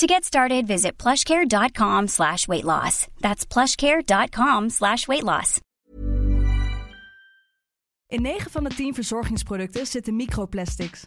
To get started, visit plushcare.com slash weight loss. That's plushcare.com slash weight loss. In 9 van de 10 verzorgingsproducten zitten microplastics.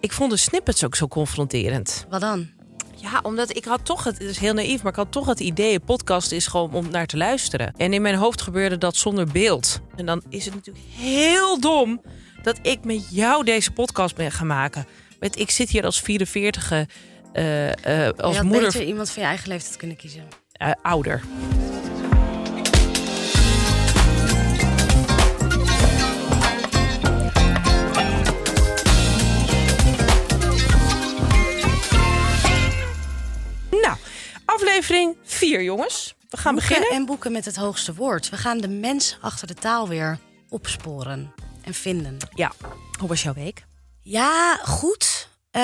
Ik vond de snippets ook zo confronterend. Wat dan? Ja, omdat ik had toch het, het is heel naïef, maar ik had toch het idee, een podcast is gewoon om naar te luisteren. En in mijn hoofd gebeurde dat zonder beeld. En dan is het natuurlijk heel dom dat ik met jou deze podcast ben gaan maken. Met, ik zit hier als 44e, eh eh als je had moeder, beter iemand van je eigen leeftijd kunnen kiezen. eh, ouder. Aflevering 4, jongens. We gaan Boeken beginnen. En boeken met het hoogste woord. We gaan de mens achter de taal weer opsporen en vinden. Ja, hoe was jouw week? Ja, goed. Eh,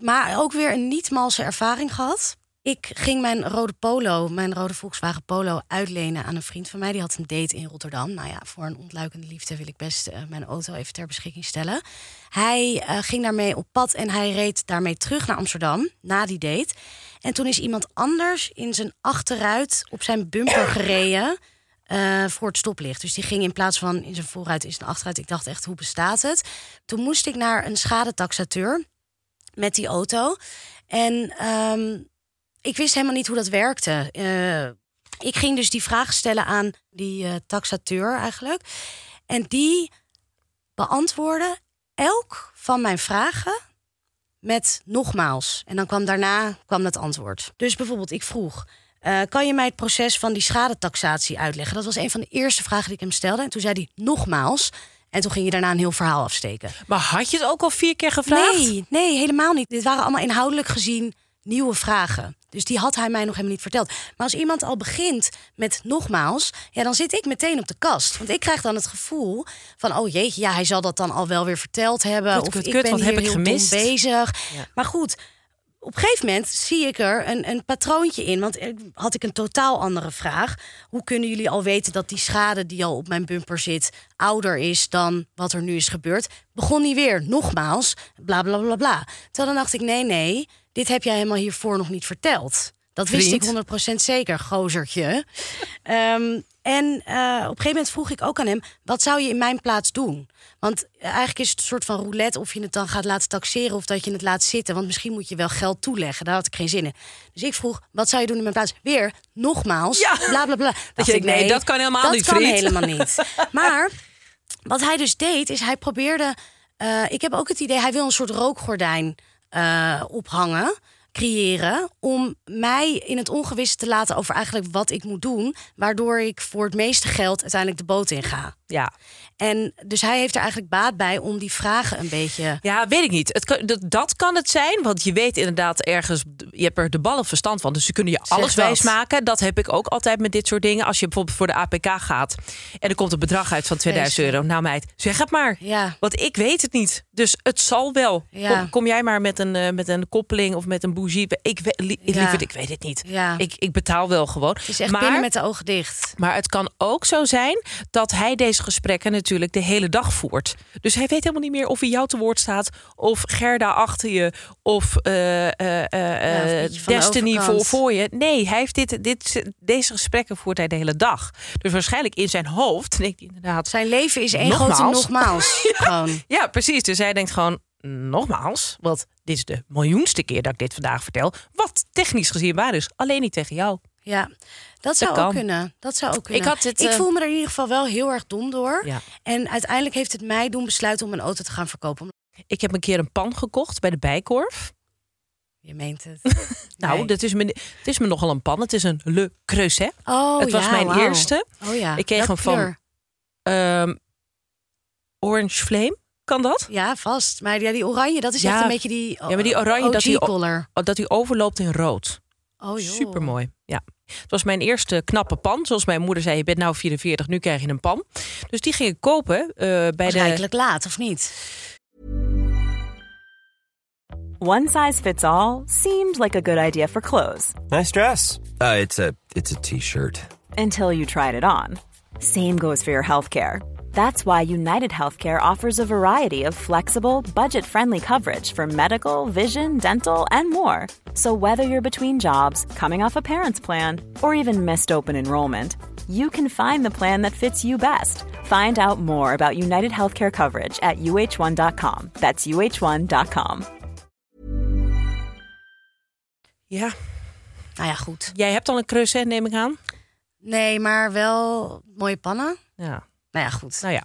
maar ook weer een niet-malse ervaring gehad. Ik ging mijn rode Polo, mijn rode Volkswagen Polo, uitlenen aan een vriend van mij. Die had een date in Rotterdam. Nou ja, voor een ontluikende liefde wil ik best eh, mijn auto even ter beschikking stellen. Hij eh, ging daarmee op pad en hij reed daarmee terug naar Amsterdam na die date. En toen is iemand anders in zijn achteruit op zijn bumper gereden eh, voor het stoplicht. Dus die ging in plaats van in zijn vooruit in zijn achteruit. Ik dacht echt, hoe bestaat het? Toen moest ik naar een schadetaxateur met die auto. En ehm, ik wist helemaal niet hoe dat werkte. Eh, ik ging dus die vraag stellen aan die eh, taxateur eigenlijk. En die beantwoordde elk van mijn vragen met nogmaals. En dan kwam daarna kwam het antwoord. Dus bijvoorbeeld, ik vroeg. eh, kan je mij het proces van die schadetaxatie uitleggen? Dat was een van de eerste vragen die ik hem stelde. En toen zei hij nogmaals. En toen ging je daarna een heel verhaal afsteken. Maar had je het ook al vier keer gevraagd? Nee, nee, helemaal niet. Dit waren allemaal inhoudelijk gezien nieuwe vragen. Dus die had hij mij nog helemaal niet verteld. Maar als iemand al begint met nogmaals, ja, dan zit ik meteen op de kast. Want ik krijg dan het gevoel van, oh jeetje, ja, hij zal dat dan al wel weer verteld hebben. Kut, of kut, ik ben hier heb ik gemist? bezig. Ja. Maar goed, op een gegeven moment zie ik er een, een patroontje in. Want had ik een totaal andere vraag. Hoe kunnen jullie al weten dat die schade die al op mijn bumper zit... ouder is dan wat er nu is gebeurd? Begon hij weer, nogmaals, bla bla bla bla. Terwijl dan dacht ik, nee, nee, dit heb jij helemaal hiervoor nog niet verteld. Dat wist ik 100% zeker, gozertje. Ehm, en eh, op een gegeven moment vroeg ik ook aan hem: wat zou je in mijn plaats doen? Want eigenlijk is het een soort van roulette of je het dan gaat laten taxeren of dat je het laat zitten. Want misschien moet je wel geld toeleggen. Daar had ik geen zin in. Dus ik vroeg: wat zou je doen in mijn plaats? Weer, nogmaals, Ja. bla bla bla. Dacht je ik, nee, dat kan helemaal dat niet, kan vriend. helemaal niet. Maar wat hij dus deed, is hij probeerde. eh, ik heb ook het idee, hij wil een soort rookgordijn eh, ophangen, creëren. Om mij in het ongewisse te laten over eigenlijk wat ik moet doen. Waardoor ik voor het meeste geld uiteindelijk de boot in ga. Ja. En dus hij heeft er eigenlijk baat bij om die vragen een beetje. Ja, weet ik niet. Het kan, dat, dat kan het zijn, want je weet inderdaad ergens, je hebt er de ballen verstand van, dus ze kunnen je alles wijs maken. Dat heb ik ook altijd met dit soort dingen. Als je bijvoorbeeld voor de APK gaat en er komt een bedrag uit van 2000 Vreselijk. euro. Nou meid, zeg het maar. Ja. Want ik weet het niet. Dus het zal wel. Ja. Kom, kom jij maar met een, eh, met een koppeling of met een bougie. Ik, weet- li- Ja. lieverd, ik weet het niet. Ja. Ik, ik betaal wel gewoon. Het is echt maar, met de ogen dicht. maar het kan ook zo zijn dat hij deze gesprekken natuurlijk de hele dag voert. Dus hij weet helemaal niet meer of hij jou te woord staat, of Gerda achter je, of beetje van de Destiny voor, voor je. Nee, hij heeft dit, dit, deze gesprekken voert hij de hele dag. Dus waarschijnlijk in zijn hoofd denkt hij inderdaad. Zijn leven is één Nogmaals? grote nogmaals. Gewoon. Ja, precies. Dus hij denkt gewoon, nogmaals, want dit is de miljoenste keer dat ik dit vandaag vertel. Wat technisch gezien waar is, alleen niet tegen jou. Ja, dat zou ook kunnen. Dat zou ook kunnen. Ik had dit, ik eh, voel me er in ieder geval wel heel erg dom door. Ja. En uiteindelijk heeft het mij doen besluiten om een auto te gaan verkopen. Ik heb een keer een pan gekocht bij de Bijkorf. Je meent het. Nou, Nee. dat is me, het is me nogal een pan. Het is een Le Creuset. Oh, het was ja, mijn eerste. Oh ja. Ik kreeg hem van-? Ehm, Orange Flame. Kan dat? Ja, vast. Maar ja, die oranje, dat is Ja, echt een beetje die. maar die oranje, dat die-. Oh, Dat hij overloopt in rood. Oh, joh. Super mooi. Ja. Het was mijn eerste knappe pan. Zoals mijn moeder zei, je bent nou 44, nu krijg je een pan. Dus die ging ik kopen eh, bij de... Rijkelijk laat, of niet? One size fits all seemed like a good idea for clothes Nice dress. Uh, it's a it's a t-shirt. until you tried it on. Same goes for your healthcare. That's why United Healthcare offers a variety of flexible, budget friendly coverage for medical, vision, dental, and more. So, whether you're between jobs, coming off a parent's plan, or even missed open enrollment, you can find the plan that fits you best. Find out more about United Healthcare coverage at uh1.com. That's uh1.com. Ja, Nou ja, goed. jij hebt al een creuset, neem ik aan. Nee, maar wel mooie pannen. Ja. Nou ja, goed. Nou ja,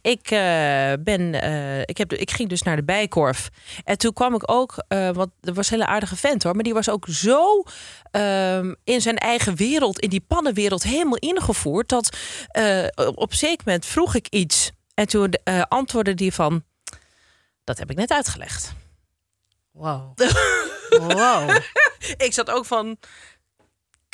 ik, eh, ben, eh, ik, heb, ik ging dus naar de Bijkorf. En toen kwam ik ook, eh want er was een hele aardige vent hoor. Maar die was ook zo ehm, in zijn eigen wereld, in die pannenwereld, helemaal ingevoerd. Dat eh, op een zeker moment vroeg ik iets. En toen antwoordde die van, dat heb ik net uitgelegd. Wow. wow. ik zat ook van.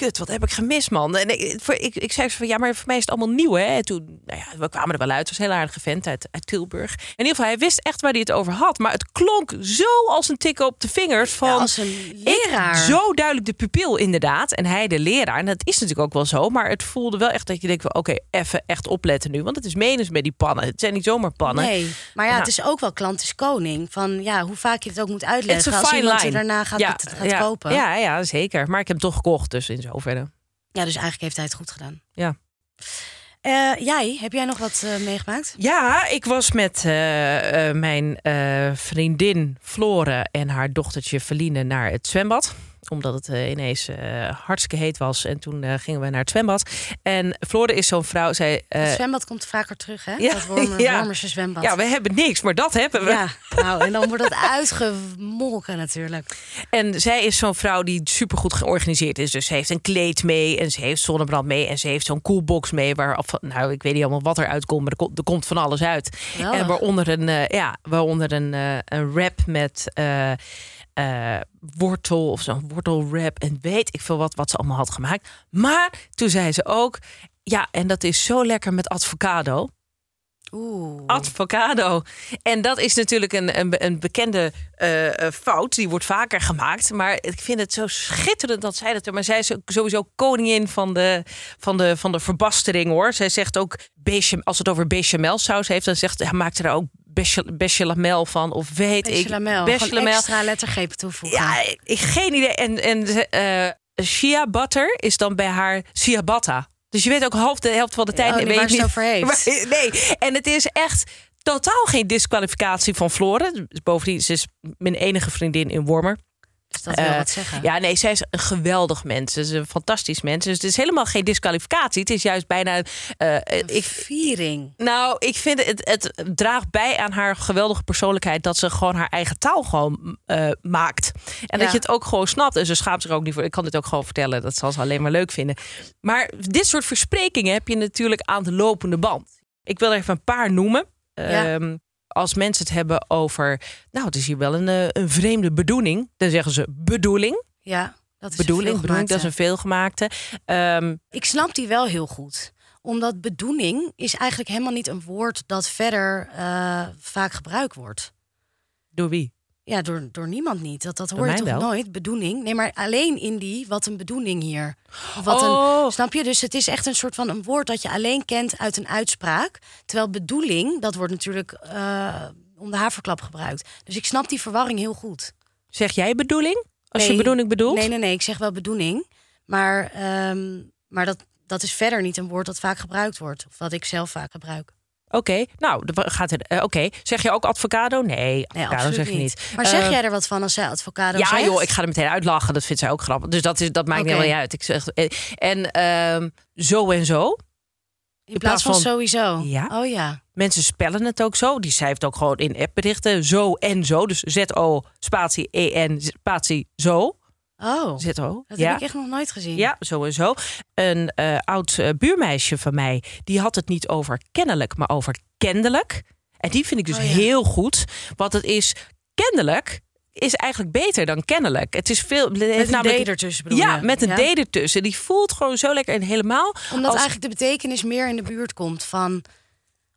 Kut, wat heb ik gemist, man? En ik, voor, ik, ik zei zo van ja, maar voor mij is het allemaal nieuw, hè? En toen, nou ja, we kwamen er wel uit. Het was een heel aardige vent uit, uit Tilburg. In ieder geval, hij wist echt waar hij het over had. Maar het klonk zo als een tik op de vingers van. Ja, als een leraar. Ik, zo duidelijk de pupil, inderdaad. En hij de leraar. En dat is natuurlijk ook wel zo. Maar het voelde wel echt dat je denkt: van, oké, even echt opletten nu. Want het is menens met die pannen. Het zijn niet zomaar pannen. Nee, maar ja, het is ook wel klant is koning. Van ja, hoe vaak je het ook moet Het is uitleggen. een Als fine iemand er daarna gaat, ja, het, gaat ja, kopen. Ja. Ja, zeker. Maar ik heb hem toch gekocht, dus in zoverre. dus eigenlijk heeft hij het goed gedaan. Ja. Eh, jij, heb jij nog wat eh, meegemaakt? Ja, ik was met eh, mijn vriendin Flore en haar dochtertje Feline naar het zwembad omdat het eh, ineens eh, hartstikke heet was. En toen eh, gingen we naar het zwembad. En Flore is zo'n vrouw. Zij, het zwembad komt vaker terug, hè? ja, dat Wormer, ja. Zwembad. ja, we hebben niks, maar dat hebben we. Ja, nou, en dan wordt dat uitgemolken natuurlijk. En zij is zo'n vrouw die supergoed georganiseerd is. Dus ze heeft een kleed mee en ze heeft zonnebrand mee. En ze heeft zo'n coolbox mee. Waar, nou, ik weet niet allemaal wat eruit komt, maar er, komt- er komt van alles uit. Geweldig. En waaronder een, ja, waaronder een, een wrap met eh, wortel of zo'n wortelwrap. En weet ik veel wat, wat ze allemaal had gemaakt. Maar toen zei ze ook, ja, en dat is zo lekker met avocado. Oeh. Avocado. En dat is natuurlijk een, een, een bekende eh, eh, fout. Die wordt vaker gemaakt. Maar ik vind het zo schitterend dat zij dat... Maar zij is sowieso koningin van de, van de, van de verbastering, hoor. Zij zegt ook, bechamel, als het over bechamel saus heeft... dan zegt, hij maakt er ook bechamel van. Of weet ik. Bechalamel. Gewoon extra lettergrepen toevoegen. Ja, ik, geen idee. En, en eh shea butter is dan bij haar ciabatta. Dus je weet ook half de helft van de tijd. Oh, niet weet waar het over heeft. Maar- nee, en het is echt totaal geen disqualificatie van Flore. Bovendien, ze is mijn enige vriendin in Wormer. Dus dat wil Eh, wat zeggen. Ja, nee, zij is een geweldig mens. Ze is een fantastisch mens. Dus het is helemaal geen disqualificatie. Het is juist bijna... Een ik, viering. nou, ik vind het, het draagt bij aan haar geweldige persoonlijkheid dat ze gewoon haar eigen taal gewoon eh, maakt. En dat je het ook gewoon snapt. En ze schaamt zich ook niet voor. Ik kan dit ook gewoon vertellen. Dat zal ze alleen maar leuk vinden. Maar dit soort versprekingen heb je natuurlijk aan de lopende band. Ik wil er even een paar noemen. Ja. Ehm, als mensen het hebben over, nou, het is hier wel een, eh, een vreemde bedoeling. Dan zeggen ze bedoeling. Ja, dat is Bedoeling, dat is een veelgemaakte. Ehm, Ik snap die wel heel goed. Omdat bedoeling is eigenlijk helemaal niet een woord dat verder eh, vaak gebruikt wordt. door wie? Ja, door, door niemand niet. Dat, dat hoor je toch wel. nooit, bedoeling. Nee, maar alleen in die, wat een bedoeling hier. Wat Oh. een, snap je? Dus het is echt een soort van een woord dat je alleen kent uit een uitspraak. Terwijl bedoeling, dat wordt natuurlijk eh, om de haverklap gebruikt. Dus ik snap die verwarring heel goed. Zeg jij bedoeling? Als je bedoeling bedoelt? Nee, nee, nee. Ik zeg wel bedoeling. Maar, ehm, maar dat, dat is verder niet een woord dat vaak gebruikt wordt. Of wat ik zelf vaak gebruik. Oké, nou, gaat het. eh, Oké, zeg je ook avocado? Nee, absoluut zeg je niet. niet. Maar zeg Eh, jij er wat van als zij advocado Ja, zegt? joh, ik ga er meteen uitlachen. Dat vindt zij ook grappig. Dus dat, is, dat maakt Oké. helemaal niet uit. Ik zeg, eh, en ehm, zo en zo. In plaats van, van- sowieso. Ja. Oh ja. Mensen spellen het ook zo. Die schrijft ook gewoon in appberichten zo en zo. Dus Z-O, spatie E-N, spatie zo. Oh, Z-O. dat ja. heb ik echt nog nooit gezien. Ja, zo. Een eh, oud eh, buurmeisje van mij, die had het niet over kennelijk, maar over kennelijk. En die vind ik dus Oh ja. heel goed. Want het is kennelijk is eigenlijk beter dan kennelijk. Het is veel. Het heeft Met een D ertussen bedoel Ja, je? met een Ja? D ertussen. Die voelt gewoon zo lekker. En helemaal. Omdat als- eigenlijk de betekenis meer in de buurt komt van...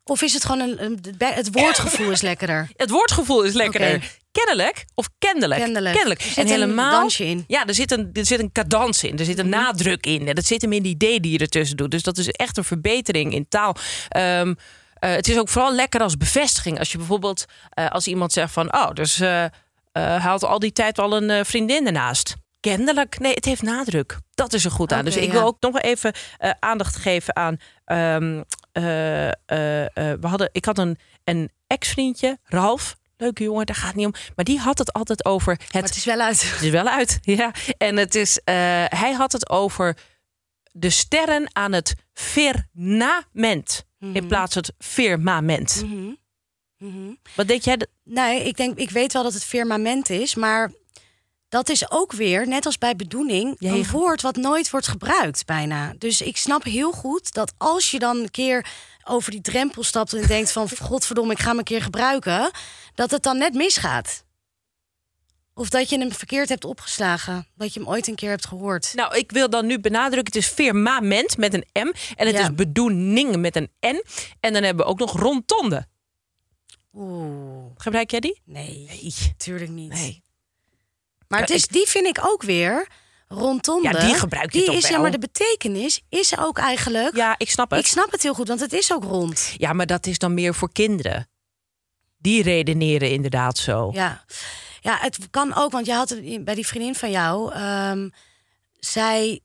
Of is het gewoon een... een het woordgevoel is lekkerder. Het woordgevoel is lekkerder. Kennelijk of kennelijk. Kennelijk. Er zit En een helemaal. dansje in. Mhm. Ja, er zit een, er zit een cadans in. Er zit een nadruk in. En dat zit hem in die D die je ertussen doet. Dus dat is echt een verbetering in taal. Ehm, eh, het is ook vooral lekker als bevestiging. Als je bijvoorbeeld, eh, als iemand zegt van, oh, dus eh eh, had al die tijd al een vriendin ernaast. Kennelijk, nee, het heeft nadruk. Dat is er goed aan. Dus ik ja. wil ook nog wel even aandacht geven aan. ehm, eh, eh, eh, we hadden, ik had een, een ex-vriendje, Ralf. Leuke jongen, daar gaat het niet om. Maar die had het altijd over het Maar het is wel uit. het is wel uit, ja. En het is, eh, hij had het over de sterren aan het firmament. In plaats van het firmament. Mhm. Mhm. Wat denk jij? Nee, ik denk, ik weet wel dat het firmament is, maar dat is ook weer, net als bij bedoeling, een woord wat nooit wordt gebruikt bijna. Dus ik snap heel goed dat als je dan een keer over die drempel stapt en denkt van, godverdomme, ik ga hem een keer gebruiken, dat het dan net misgaat. Of dat je hem verkeerd hebt opgeslagen, dat je hem ooit een keer hebt gehoord. Nou, ik wil dan nu benadrukken. Het is firmament met een M. En het Ja. is bedoeling met een N. En dan hebben we ook nog rondtonde. Oeh, Gebruik jij die? nee, Nee. natuurlijk niet. Nee. Maar het is, die vind ik ook weer rondom. Ja, die gebruik je die toch is, ja, wel? maar de betekenis is ook eigenlijk. Ja, ik snap het. Ik snap het heel goed, want het is ook rond. Ja, maar dat is dan meer voor kinderen. Die redeneren inderdaad zo. Ja, ja het kan ook, want je had bij die vriendin van jou. ehm, zij,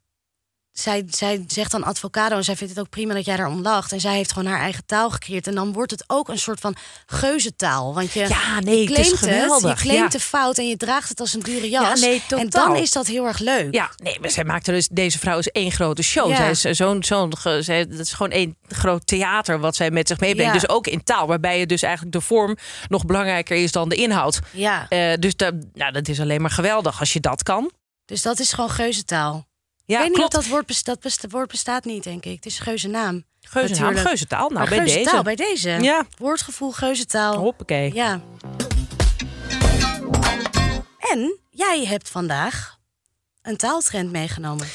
zij, zij zegt dan advocado en zij vindt het ook prima dat jij daarom lacht. En zij heeft gewoon haar eigen taal gecreëerd. En dan wordt het ook een soort van geuzentaal. Want je, Ja, nee, je het is claimt het, geweldig, je claimt ja. de fout en je draagt het als een dure jas. Ja, nee, en dan is dat heel erg leuk. Ja, nee, maar zij maakte dus. Deze vrouw is één grote show. Ja. Zij is eh, zo'n. zij, dat is gewoon één groot theater wat zij met zich meebrengt. Ja. Dus ook in taal, waarbij je dus eigenlijk de vorm nog belangrijker is dan de inhoud. Ja, Eh, dus dat, nou, dat is alleen maar geweldig als je dat kan. dus dat is gewoon geuzentaal. Ja, ik weet niet of dat woord, best- dat woord bestaat niet, denk ik. Het is geuzennaam. Geuzennaam, natuurlijk. geuzentaal. Nou, bij deze. bij deze. Ja. Woordgevoel, geuzentaal. Hoppakee. Ja. En jij hebt vandaag een taaltrend meegenomen.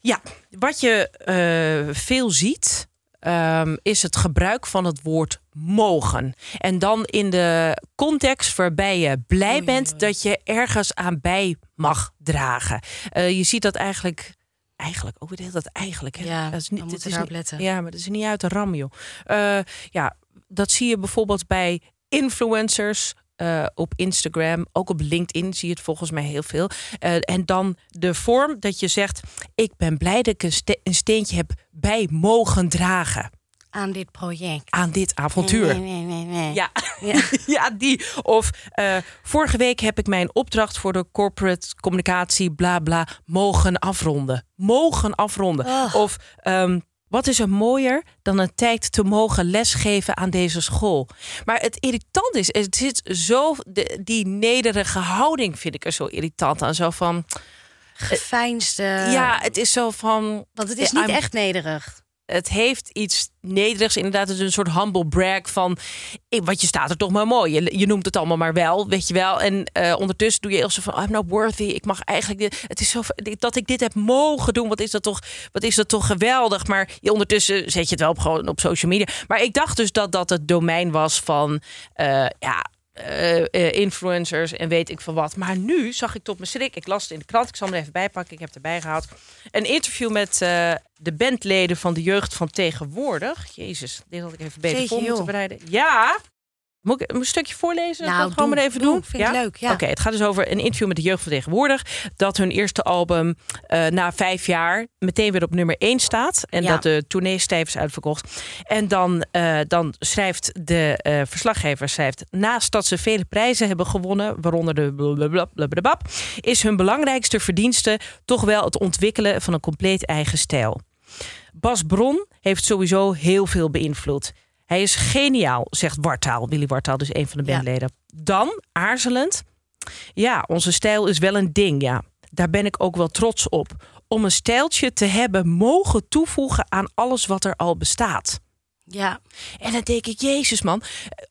Ja, wat je eh, veel ziet, ehm, is het gebruik van het woord mogen. En dan in de context waarbij je blij Oei, bent oei. dat je ergens aan bij mag dragen. Eh, je ziet dat eigenlijk. Eigenlijk, ook weer dat eigenlijk. Hè? Ja, dat is niet, dit is niet- letten. Ja, maar dat is niet uit de ram, joh. Eh, ja, dat zie je bijvoorbeeld bij influencers. eh, op Instagram, ook op LinkedIn zie je het volgens mij heel veel. Eh, en dan de vorm dat je zegt: Ik ben blij dat ik een, ste- een steentje heb bij mogen dragen Aan dit project. aan dit avontuur. Nee, nee, nee, nee. Ja. Ja. ja, die. Of eh, vorige week heb ik mijn opdracht voor de corporate communicatie, bla bla, mogen afronden. Mogen afronden. Oh. Of ehm, wat is er mooier dan een tijd te mogen lesgeven aan deze school? Maar het irritant is, het zit zo, de, die nederige houding vind ik er zo irritant aan. Zo van, Geveinsde. ja, het is zo van. Want het is niet I'm- echt nederig. Het heeft iets nederigs. Inderdaad, het is een soort humble brag van... wat je staat er toch maar mooi. Je, je noemt het allemaal maar wel, weet je wel. En eh, ondertussen doe je heel zo van... I'm not worthy, ik mag eigenlijk... Dit, het is zo dat ik dit heb mogen doen. Wat is dat toch, wat is dat toch geweldig. Maar je, ondertussen zet je het wel op, gewoon op social media. Maar ik dacht dus dat dat het domein was van... eh, ja, eh, eh, influencers en weet ik van wat. Maar nu zag ik tot mijn schrik, ik las het in de krant, ik zal hem er even bijpakken, ik heb het erbij gehaald. Een interview met eh, de bandleden van de jeugd van tegenwoordig. Jezus, dit had ik even beter voor moeten bereiden. Ja, Moet ik een stukje voorlezen? Nou, dat gewoon maar even doe. doen. Vind ik leuk, ja. Oké, het gaat dus over een interview met de jeugd van tegenwoordig. Dat hun eerste album eh, na vijf jaar meteen weer op nummer één staat. En Ja. dat de tournee stijf is uitverkocht. En dan, eh, dan schrijft de eh, verslaggever, schrijft, naast dat ze vele prijzen hebben gewonnen, waaronder de blablabla, is hun belangrijkste verdienste toch wel het ontwikkelen van een compleet eigen stijl. Bas Bron heeft sowieso heel veel beïnvloed. Hij is geniaal, zegt Wartaal. Willy Wartaal, dus een van de Ja. bandleden. Dan, aarzelend. Ja, onze stijl is wel een ding, ja. Daar ben ik ook wel trots op. Om een stijltje te hebben mogen toevoegen aan alles wat er al bestaat. Ja, En dan denk ik, jezus man.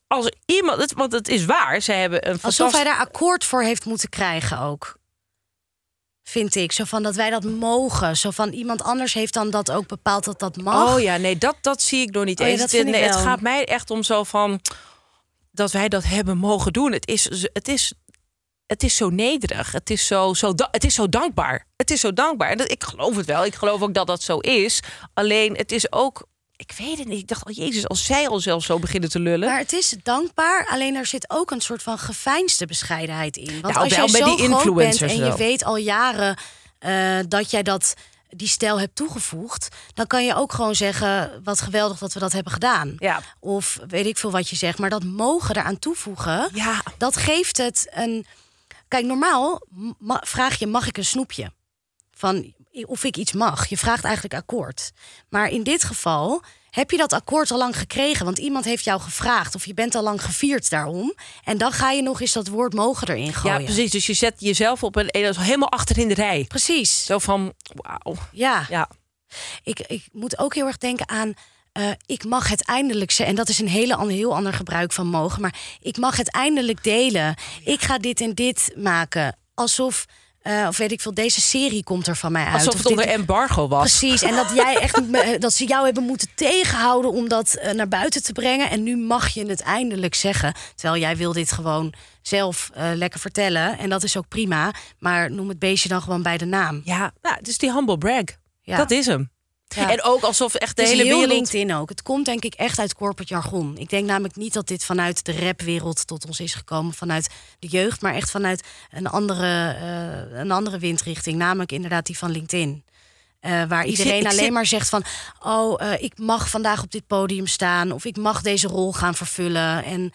Als iemand, het- want het is waar, zij hebben een alsof hij daar akkoord voor heeft moeten krijgen ook. Vind ik. Zo van dat wij dat mogen. Zo van iemand anders heeft dan dat ook bepaald dat dat mag. Oh ja, nee, dat, dat zie ik nog niet Oh ja, eens. dat Het- ik gaat mij echt om zo van dat wij dat hebben mogen doen. Het is, het is, het is zo nederig. Het is zo, zo, het is zo dankbaar. Het is zo dankbaar. En dat, ik geloof het wel. Ik geloof ook dat dat zo is. Alleen het is ook. Ik weet het niet. Ik dacht, oh jezus, als zij al zelf zo beginnen te lullen. Maar het is dankbaar, alleen er zit ook een soort van geveinsde bescheidenheid in. Want Nou, als jij bij zo die groot bent influencers en je weet al jaren eh, dat jij dat, die stijl hebt toegevoegd... dan kan je ook gewoon zeggen, wat geweldig dat we dat hebben gedaan. Ja. Of weet ik veel wat je zegt, maar dat mogen eraan toevoegen... Ja. dat geeft het een... Kijk, normaal ma- vraag je, mag ik een snoepje? Van of ik iets mag. Je vraagt eigenlijk akkoord. Maar in dit geval heb je dat akkoord al lang gekregen. Want iemand heeft jou gevraagd of je bent al lang gevierd daarom. En dan ga je nog eens dat woord mogen erin gooien. Ja, precies. Dus je zet jezelf op een helemaal achter in de rij. Precies. Zo van, wauw. Ja, Ja. ik, ik moet ook heel erg denken aan... eh, ik mag het eindelijk zeggen. En dat is een hele, an- heel ander gebruik van mogen. Maar ik mag het eindelijk delen. Ik ga dit en dit maken. Alsof, eh, of weet ik veel, deze serie komt er van mij uit. Alsof Of het onder dit- embargo was. Precies, en dat jij echt dat ze jou hebben moeten tegenhouden om dat eh, naar buiten te brengen. En nu mag je het eindelijk zeggen. Terwijl jij wil dit gewoon zelf eh, lekker vertellen. En dat is ook prima. Maar noem het beestje dan gewoon bij de naam. Ja, nou, het is die humble brag. Ja. Dat is hem. Ja. En ook alsof echt de hele heel wereld... LinkedIn ook. Het komt denk ik echt uit corporate jargon. Ik denk namelijk niet dat dit vanuit de rapwereld tot ons is gekomen, vanuit de jeugd, maar echt vanuit een andere, eh, een andere windrichting, namelijk inderdaad die van LinkedIn. Eh, waar Ik iedereen zit- alleen zit- maar zegt van, oh, eh, ik mag vandaag op dit podium staan of ik mag deze rol gaan vervullen. En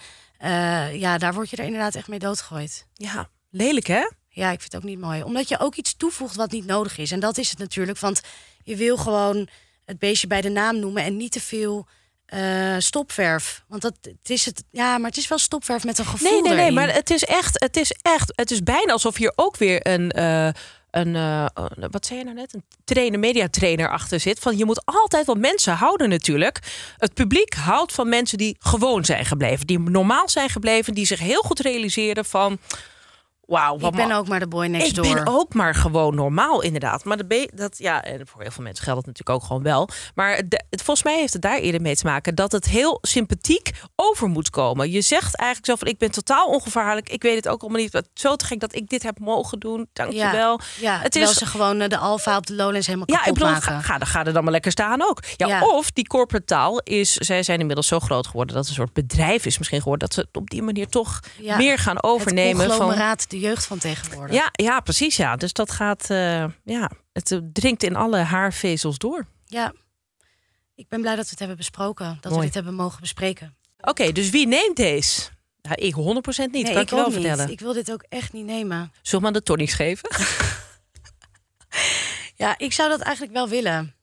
ja, daar word je er inderdaad echt mee doodgegooid. Ja, lelijk hè? Ja, ik vind het ook niet mooi. Omdat je ook iets toevoegt wat niet nodig is. En dat is het natuurlijk. Want je wil gewoon het beestje bij de naam noemen en niet te veel eh, stopverf. Want dat het is het. Ja, maar het is wel stopverf met een gevoel. Nee, nee, nee, erin. maar het is echt, het is echt, het is bijna alsof hier ook weer een, eh, een eh, wat zei je nou net, een trainer, mediatrainer achter zit. Van je moet altijd, want mensen houden natuurlijk, het publiek houdt van mensen die gewoon zijn gebleven, die normaal zijn gebleven, die zich heel goed realiseren van, wauw, wat Ik ben ook maar de boy next ik door. ben ook maar gewoon normaal, inderdaad. Maar de dat, ja, en voor heel veel mensen geldt het natuurlijk ook gewoon wel. Maar de- het, volgens mij heeft het daar eerder mee te maken dat het heel sympathiek over moet komen. Je zegt eigenlijk zo van: ik ben totaal ongevaarlijk. Ik weet het ook allemaal niet. Wat zo te gek dat ik dit heb mogen doen. Dankjewel. Ja, het is. ze gewoon eh, de alfa op de Lowlands helemaal Ja, ik bedoel, maken. ga, ga, ga er dan maar lekker staan ook. Ja, Ja. Of die corporate taal is, zij zijn inmiddels zo groot geworden dat het een soort bedrijf is misschien geworden. Dat ze het op die manier toch Ja, meer gaan overnemen. Van, de jeugd van tegenwoordig. ja, ja, precies. Ja. Dus dat gaat, eh, ja, het dringt in alle haarvezels door. Ja. Ik ben blij dat we het hebben besproken. Dat Mooi. we dit hebben mogen bespreken. Oké, dus wie neemt deze? Nou, ik 100% niet, Nee, kan ik ik je wel niet. vertellen. Ik wil dit ook echt niet nemen. Zullen we maar de tonics geven? Ja, ik zou dat eigenlijk wel willen.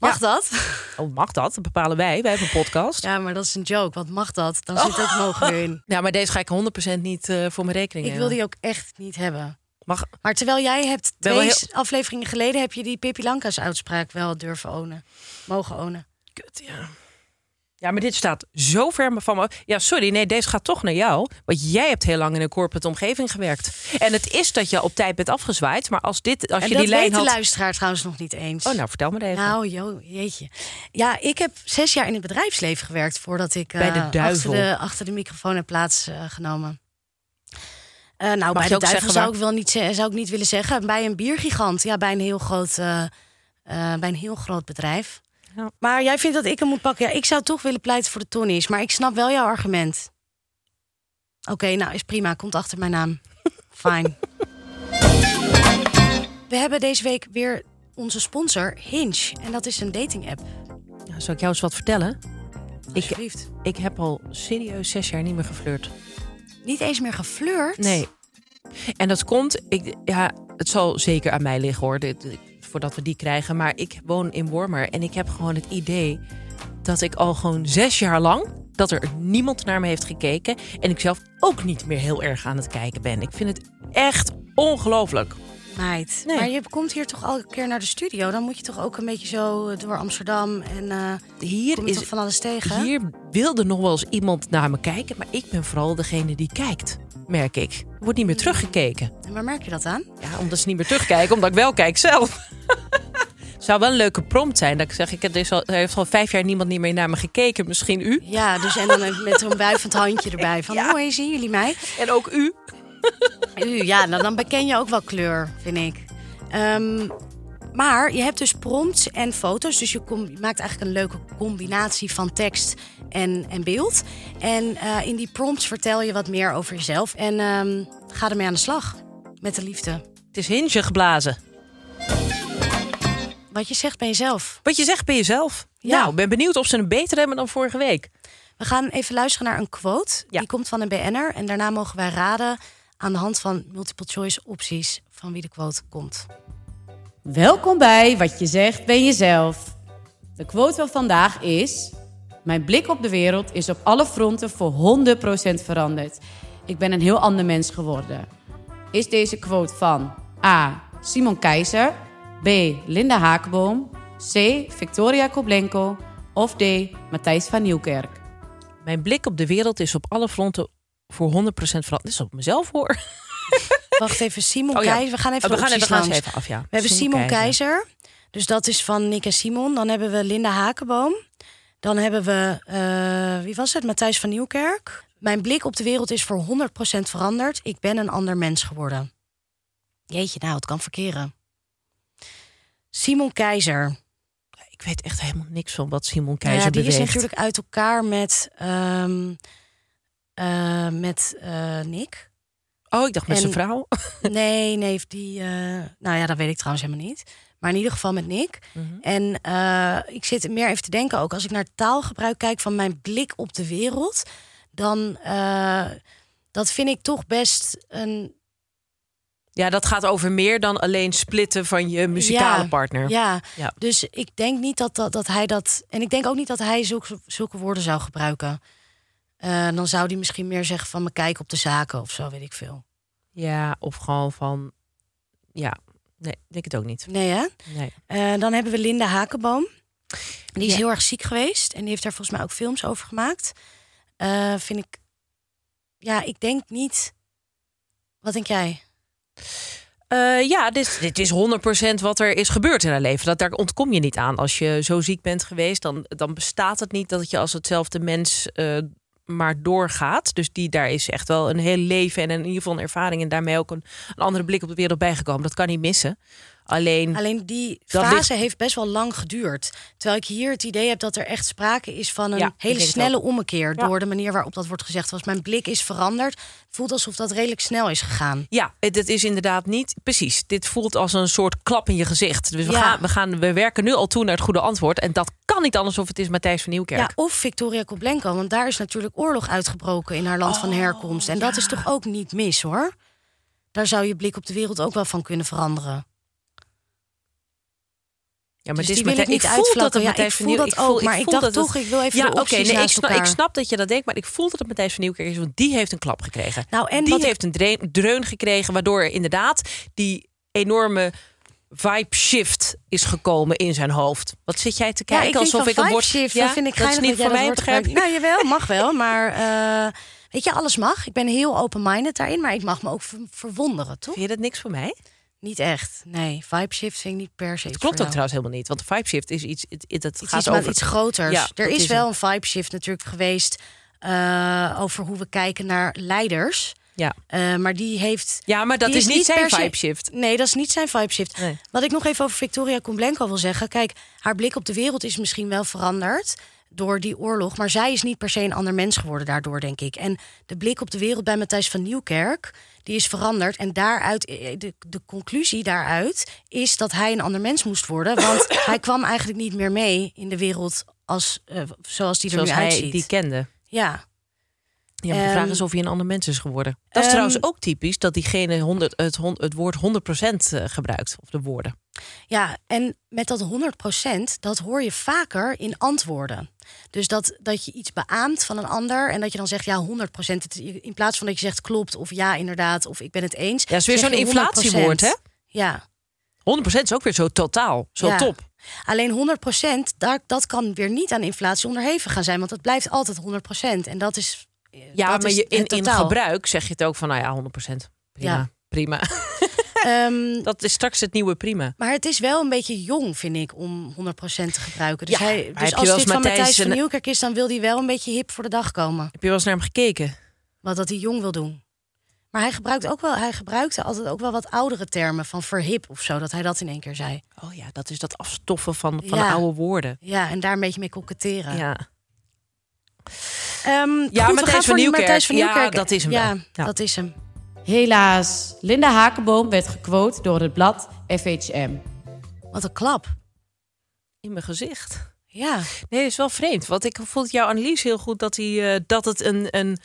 Mag dat? Oh, mag dat? Dat bepalen wij. Wij hebben een podcast. Ja, Ja, maar dat is een joke. Wat mag dat? Dan zit ook mogen erin. maar deze ga ik 100% niet eh, voor mijn rekening Ik wil die ook echt niet hebben. Mag, Maar terwijl jij hebt twee afleveringen geleden... heb je die Pippi Lanka's uitspraak wel durven ownen. Mogen ownen. kut, ja. Ja, maar dit staat zo ver van me. Ja, sorry, nee, deze gaat toch naar jou. Want jij hebt heel lang in een corporate omgeving gewerkt. En het is dat je op tijd bent afgezwaaid. Maar als, dit, als en je dat die lijn weet de had... luisteraar trouwens nog niet eens. Oh, nou, vertel me even. Nou, jo, jeetje. Ja, ik heb zes jaar in het bedrijfsleven gewerkt... voordat ik Bij de eh. Achter, de, achter de microfoon heb plaatsgenomen. Eh nou, bij de duivel zou ik, wel niet, zou ik niet willen zeggen. Bij een biergigant. Ja, bij een heel groot, eh, eh, bij een heel groot bedrijf. Ja. Maar jij vindt dat ik hem moet pakken. Ja, ik zou toch willen pleiten voor de Tonnies. Maar ik snap wel jouw argument. Oké, nou is prima. Komt achter mijn naam. Fijn. We hebben deze week weer onze sponsor Hinge. En dat is een dating app. Ja, zal ik jou eens wat vertellen? Ik, Alsjeblieft. ik heb al serieus zes jaar niet meer geflirt. Niet eens meer geflirt? Nee. En dat komt, ik, ja, het zal zeker aan mij liggen hoor, dit, voordat we die krijgen. Maar ik woon in Wormer en ik heb gewoon het idee dat ik al gewoon zes jaar lang, dat er niemand naar me heeft gekeken. En ik zelf ook niet meer heel erg aan het kijken ben. Ik vind het echt ongelooflijk. Meid. Nee. Maar je komt hier toch elke keer naar de studio. Dan moet je toch ook een beetje zo door Amsterdam. En eh Hier is van alles tegen? Hier wilde nog wel eens iemand naar me kijken, maar ik ben vooral degene die kijkt, merk ik. Er wordt niet meer teruggekeken. En waar merk je dat aan? Ja, omdat ze niet meer terugkijken, omdat ik wel kijk zelf. Zou wel een leuke prompt zijn. Dat ik zeg, ik, er, is al, er heeft al vijf jaar niemand niet meer naar me gekeken. Misschien u. Ja, dus en dan met zo'n wuivend handje erbij. Van, hoe hey, zien jullie mij? En ook u. U, ja, nou, dan beken je ook wel kleur, vind ik. Ehm, maar je hebt dus prompts en foto's. Dus je, maakt eigenlijk een leuke combinatie van tekst en, en beeld. En eh, in die prompts vertel je wat meer over jezelf. En ehm, ga ermee aan de slag. Met de liefde. Het is hinge geblazen. Wat je zegt bij jezelf. Wat je zegt bij jezelf. Ja. Nou, ik ben benieuwd of ze een beter hebben dan vorige week. We gaan even luisteren naar een quote. Ja. Die komt van een BN'er. En daarna mogen wij raden aan de hand van multiple choice opties van wie de quote komt. Welkom bij Wat je zegt ben jezelf. De quote van vandaag is... Mijn blik op de wereld is op alle fronten voor 100% veranderd. Ik ben een heel ander mens geworden. Is deze quote van A. Simon Keizer... B. Linda Hakenboom... C. Victoria Koblenko... of D. Matthijs van Nieuwkerk? Mijn blik op de wereld is op alle fronten voor 100% veranderd. Dit is op mezelf hoor. Wacht even, Simon Oh ja. Keizer. We gaan even Oh, we gaan, we even af, ja. We hebben Simon Keizer. Dus dat is van Nick en Simon. Dan hebben we Linda Hakenboom. Dan hebben we, eh, wie was het? Matthijs van Nieuwkerk. Mijn blik op de wereld is voor 100% veranderd. Ik ben een ander mens geworden. Jeetje, nou, het kan verkeren. Simon Keizer. Ik weet echt helemaal niks van wat Simon Nou Keizer ja, die beweegt. is natuurlijk uit elkaar met, ehm, eh, met eh, Nick. Oh, ik dacht met En- zijn vrouw. Nee, nee, die. eh, nou ja, dat weet ik trouwens helemaal niet. Maar in ieder geval met Nick. Mhm. En ik zit meer even te denken ook als ik naar taalgebruik kijk van mijn blik op de wereld, dan dat vind ik toch best een. Ja, dat gaat over meer dan alleen splitten van je muzikale Ja, partner. Ja, Ja. dus ik denk niet dat, dat, dat hij dat. En ik denk ook niet dat hij zulke, zulke woorden zou gebruiken. Eh, dan zou hij misschien meer zeggen van me kijken op de zaken of zo, weet ik veel. Ja, of gewoon van... Ja, nee, ik denk het ook niet. Nee, hè? Nee. Eh, dan hebben we Linda Hakenboom. Die is Ja. heel erg ziek geweest. En die heeft daar volgens mij ook films over gemaakt. Eh, vind ik... Ja, ik denk niet... Wat denk jij? Ja, dit, dit is 100% wat er is gebeurd in haar leven. Dat, daar ontkom je niet aan. Als je zo ziek bent geweest, dan, dan bestaat het niet dat je als hetzelfde mens eh, maar doorgaat. Dus die, daar is echt wel een heel leven en in ieder geval een ervaring... en daarmee ook een, een andere blik op de wereld bijgekomen. Dat kan niet missen. Alleen, Alleen die fase ligt- heeft best wel lang geduurd. Terwijl ik hier het idee heb dat er echt sprake is van een Ja, hele snelle ommekeer. Ja. Door de manier waarop dat wordt gezegd. Was mijn blik is veranderd. Voelt alsof dat redelijk snel is gegaan. ja, het, is inderdaad niet... Precies, dit voelt als een soort klap in je gezicht. Dus we, Ja. gaan, we, gaan, we werken nu al toe naar het goede antwoord. En dat kan niet anders of het is Matthijs van Nieuwkerk. Ja, of Victoria Koblenko. Want daar is natuurlijk oorlog uitgebroken in haar land van herkomst. En dat is toch ook niet mis hoor. Daar zou je blik op de wereld ook wel van kunnen veranderen. Ja, Dus het die is wil ik niet voel dat het Ja, Matthijs ik van voel dat voel- ook, maar ik dacht toch, ik wil even ja, oké, nee, ik snap, ik dat je dat denkt, maar ik voel dat het Matthijs van Nieuwkerk is, want die heeft een klap gekregen. Nou, en die ik- heeft een dreun, dreun gekregen, waardoor er inderdaad die enorme vibe shift is gekomen in zijn hoofd. Wat zit jij te Ja, kijken ik alsof ik een woord shift, Ja, dat vind ik dat is niet voor mij, begrijp. Nou, jawel, mag wel, maar eh, weet je, alles mag. Ik ben heel open-minded daarin, maar ik mag me ook ver- verwonderen, toch? Vind je dat niks voor mij? Niet echt, nee. Vibe shift vind ik niet per se Het klopt ook trouwens helemaal niet, want de vibe shift is iets, het, het, gaat iets, over iets groters. Ja, er is is wel een- vibe shift natuurlijk geweest eh, over hoe we kijken naar leiders. Ja. Eh, maar die heeft. Ja, maar dat is niet zijn vibe shift. Nee, dat is niet zijn vibe shift. Nee. Wat ik nog even over Victoria Koblenko wil zeggen. Kijk, haar blik op de wereld is misschien wel veranderd. door die oorlog. Maar zij is niet per se een ander mens geworden daardoor, denk ik. En de blik op de wereld bij Matthijs van Nieuwkerk, die is veranderd. En daaruit, eh, de, de conclusie daaruit is dat hij een ander mens moest worden. Want hij kwam eigenlijk niet meer mee in de wereld als, eh, zoals die er Zoals nu hij uitziet. die kende. Ja, Ja, maar de vraag Ehm, is of hij een ander mens is geworden. Dat is ehm, trouwens ook typisch dat diegene 100, het, het woord 100% eh, gebruikt. Of de woorden. Ja, en met dat 100%, dat hoor je vaker in antwoorden. Dus dat, dat je iets beaamt van een ander en dat je dan zegt ja, 100%. Het, in plaats van dat je zegt klopt of ja, inderdaad, of ik ben het eens. Ja, is weer zo'n je 100%. inflatiewoord, hè? Ja, 100% is ook weer zo totaal. Zo Ja. top. alleen 100%, daar, dat kan weer niet aan inflatie onderhevig gaan zijn, want het blijft altijd 100%. En dat is. Ja, maar is je, in, in gebruik zeg je het ook van, nou ja, 100%. Prima, Ja. prima. Ehm, Dat is straks het nieuwe prima. maar het is wel een beetje jong, vind ik, om 100% te gebruiken. Dus, Ja, hij, dus je als dit van Matthijs van Nieuwkerk is, dan wil hij wel een beetje hip voor de dag komen. Heb je wel eens naar hem gekeken? wat dat hij jong wil doen. Maar hij gebruikt ook wel, hij gebruikte altijd ook wel wat oudere termen van verhip of zo, dat hij dat in één keer zei. Oh ja, dat is dat afstoffen van, van Ja. oude woorden. Ja, en daar een beetje mee koketteren. Ja. Ehm, Ja, goed, Matthijs gaan van voor Nieuwkerk. Matthijs van Ja, Nieuwkerk. dat is hem Ja. Ja. dat is hem. Helaas, Linda Hakenboom werd gequote door het blad FHM. Wat een klap. In mijn gezicht. Ja, Nee, dat is wel vreemd. Want ik vond jouw analyse heel goed dat, hij, eh, dat het een, een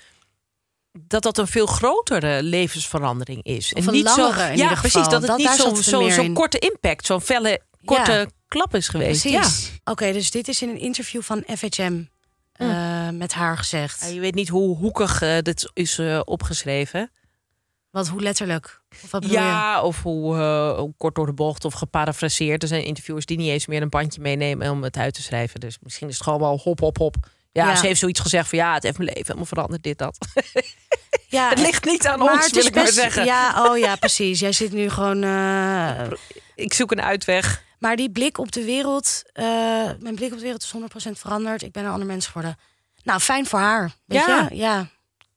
dat dat een veel grotere levensverandering is. Of een langere in ja, precies. Dat het Dat- niet daar zo'n zo, in. korte impact, zo'n felle, korte Ja. klap is geweest. precies. Oké, dus dit is in een interview van FHM eh, met haar gezegd. Ja. Ja, je weet niet hoe hoekig eh, dit is eh, opgeschreven. Wat, hoe letterlijk? Of wat bedoel je? Ja, of hoe, eh, hoe kort door de bocht of geparafraseerd. Er zijn interviewers die niet eens meer een bandje meenemen om het uit te schrijven. Dus misschien is het gewoon wel hop, hop, hop. Ja, Ja. ze heeft zoiets gezegd van ja, het heeft mijn leven helemaal veranderd, dit, dat. Ja, het ligt niet aan maar ons, wil ik maar zeggen. Ja, oh ja, precies. Jij zit nu gewoon. eh, Ik zoek een uitweg. Maar die blik op de wereld, eh, mijn blik op de wereld is 100% veranderd. Ik ben een ander mens geworden. Nou, fijn voor haar. Weet Ja. je? Ja,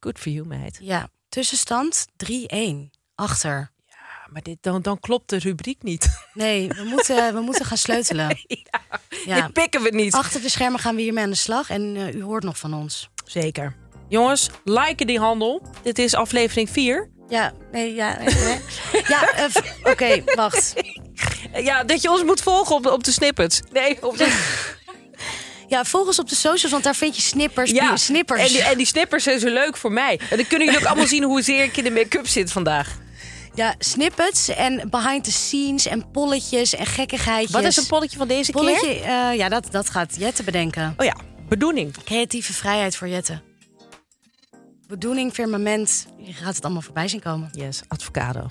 Good for you, meid. ja. Tussenstand 3-1. Achter. Ja, maar dit, dan, dan klopt de rubriek niet. Nee, we moeten, we moeten gaan sleutelen. Ja. Dit pikken we niet. Achter de schermen gaan we hiermee aan de slag. En eh, u hoort nog van ons. Zeker. Jongens, liken die handel. Dit is aflevering 4. Ja, nee, ja. nee, nee. ja, eh, oké, wacht. Ja, dat je ons moet volgen op, op de snippets. Nee, op de... Ja, volg ons op de socials, want daar vind je snippers. Ja, snippers. En die, en die snippers zijn zo leuk voor mij. En dan kunnen jullie ook allemaal zien hoezeer ik in de make-up zit vandaag. Ja, snippets en behind the scenes en polletjes en gekkigheidjes. Wat is een polletje van deze keer? Polletje, eh, ja, dat, dat gaat Jette bedenken. Oh ja, bedoeling. Creatieve vrijheid voor Jette. Bedoeling, firmament. Je gaat het allemaal voorbij zien komen. Yes, advocado.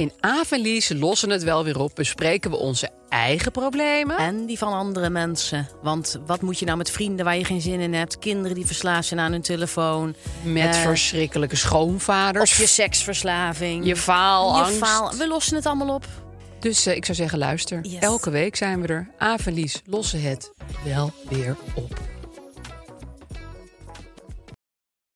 In Avenlies lossen het wel weer op, bespreken we onze eigen problemen. En die van andere mensen. Want wat moet je nou met vrienden waar je geen zin in hebt? Kinderen die verslaafd zijn aan hun telefoon. Met Eh, verschrikkelijke schoonvaders. Of je seksverslaving. je faalangst. Je faal. We lossen het allemaal op. Dus eh, ik zou zeggen, luister. Yes. Elke week zijn we er. Avenlies lossen het wel weer op.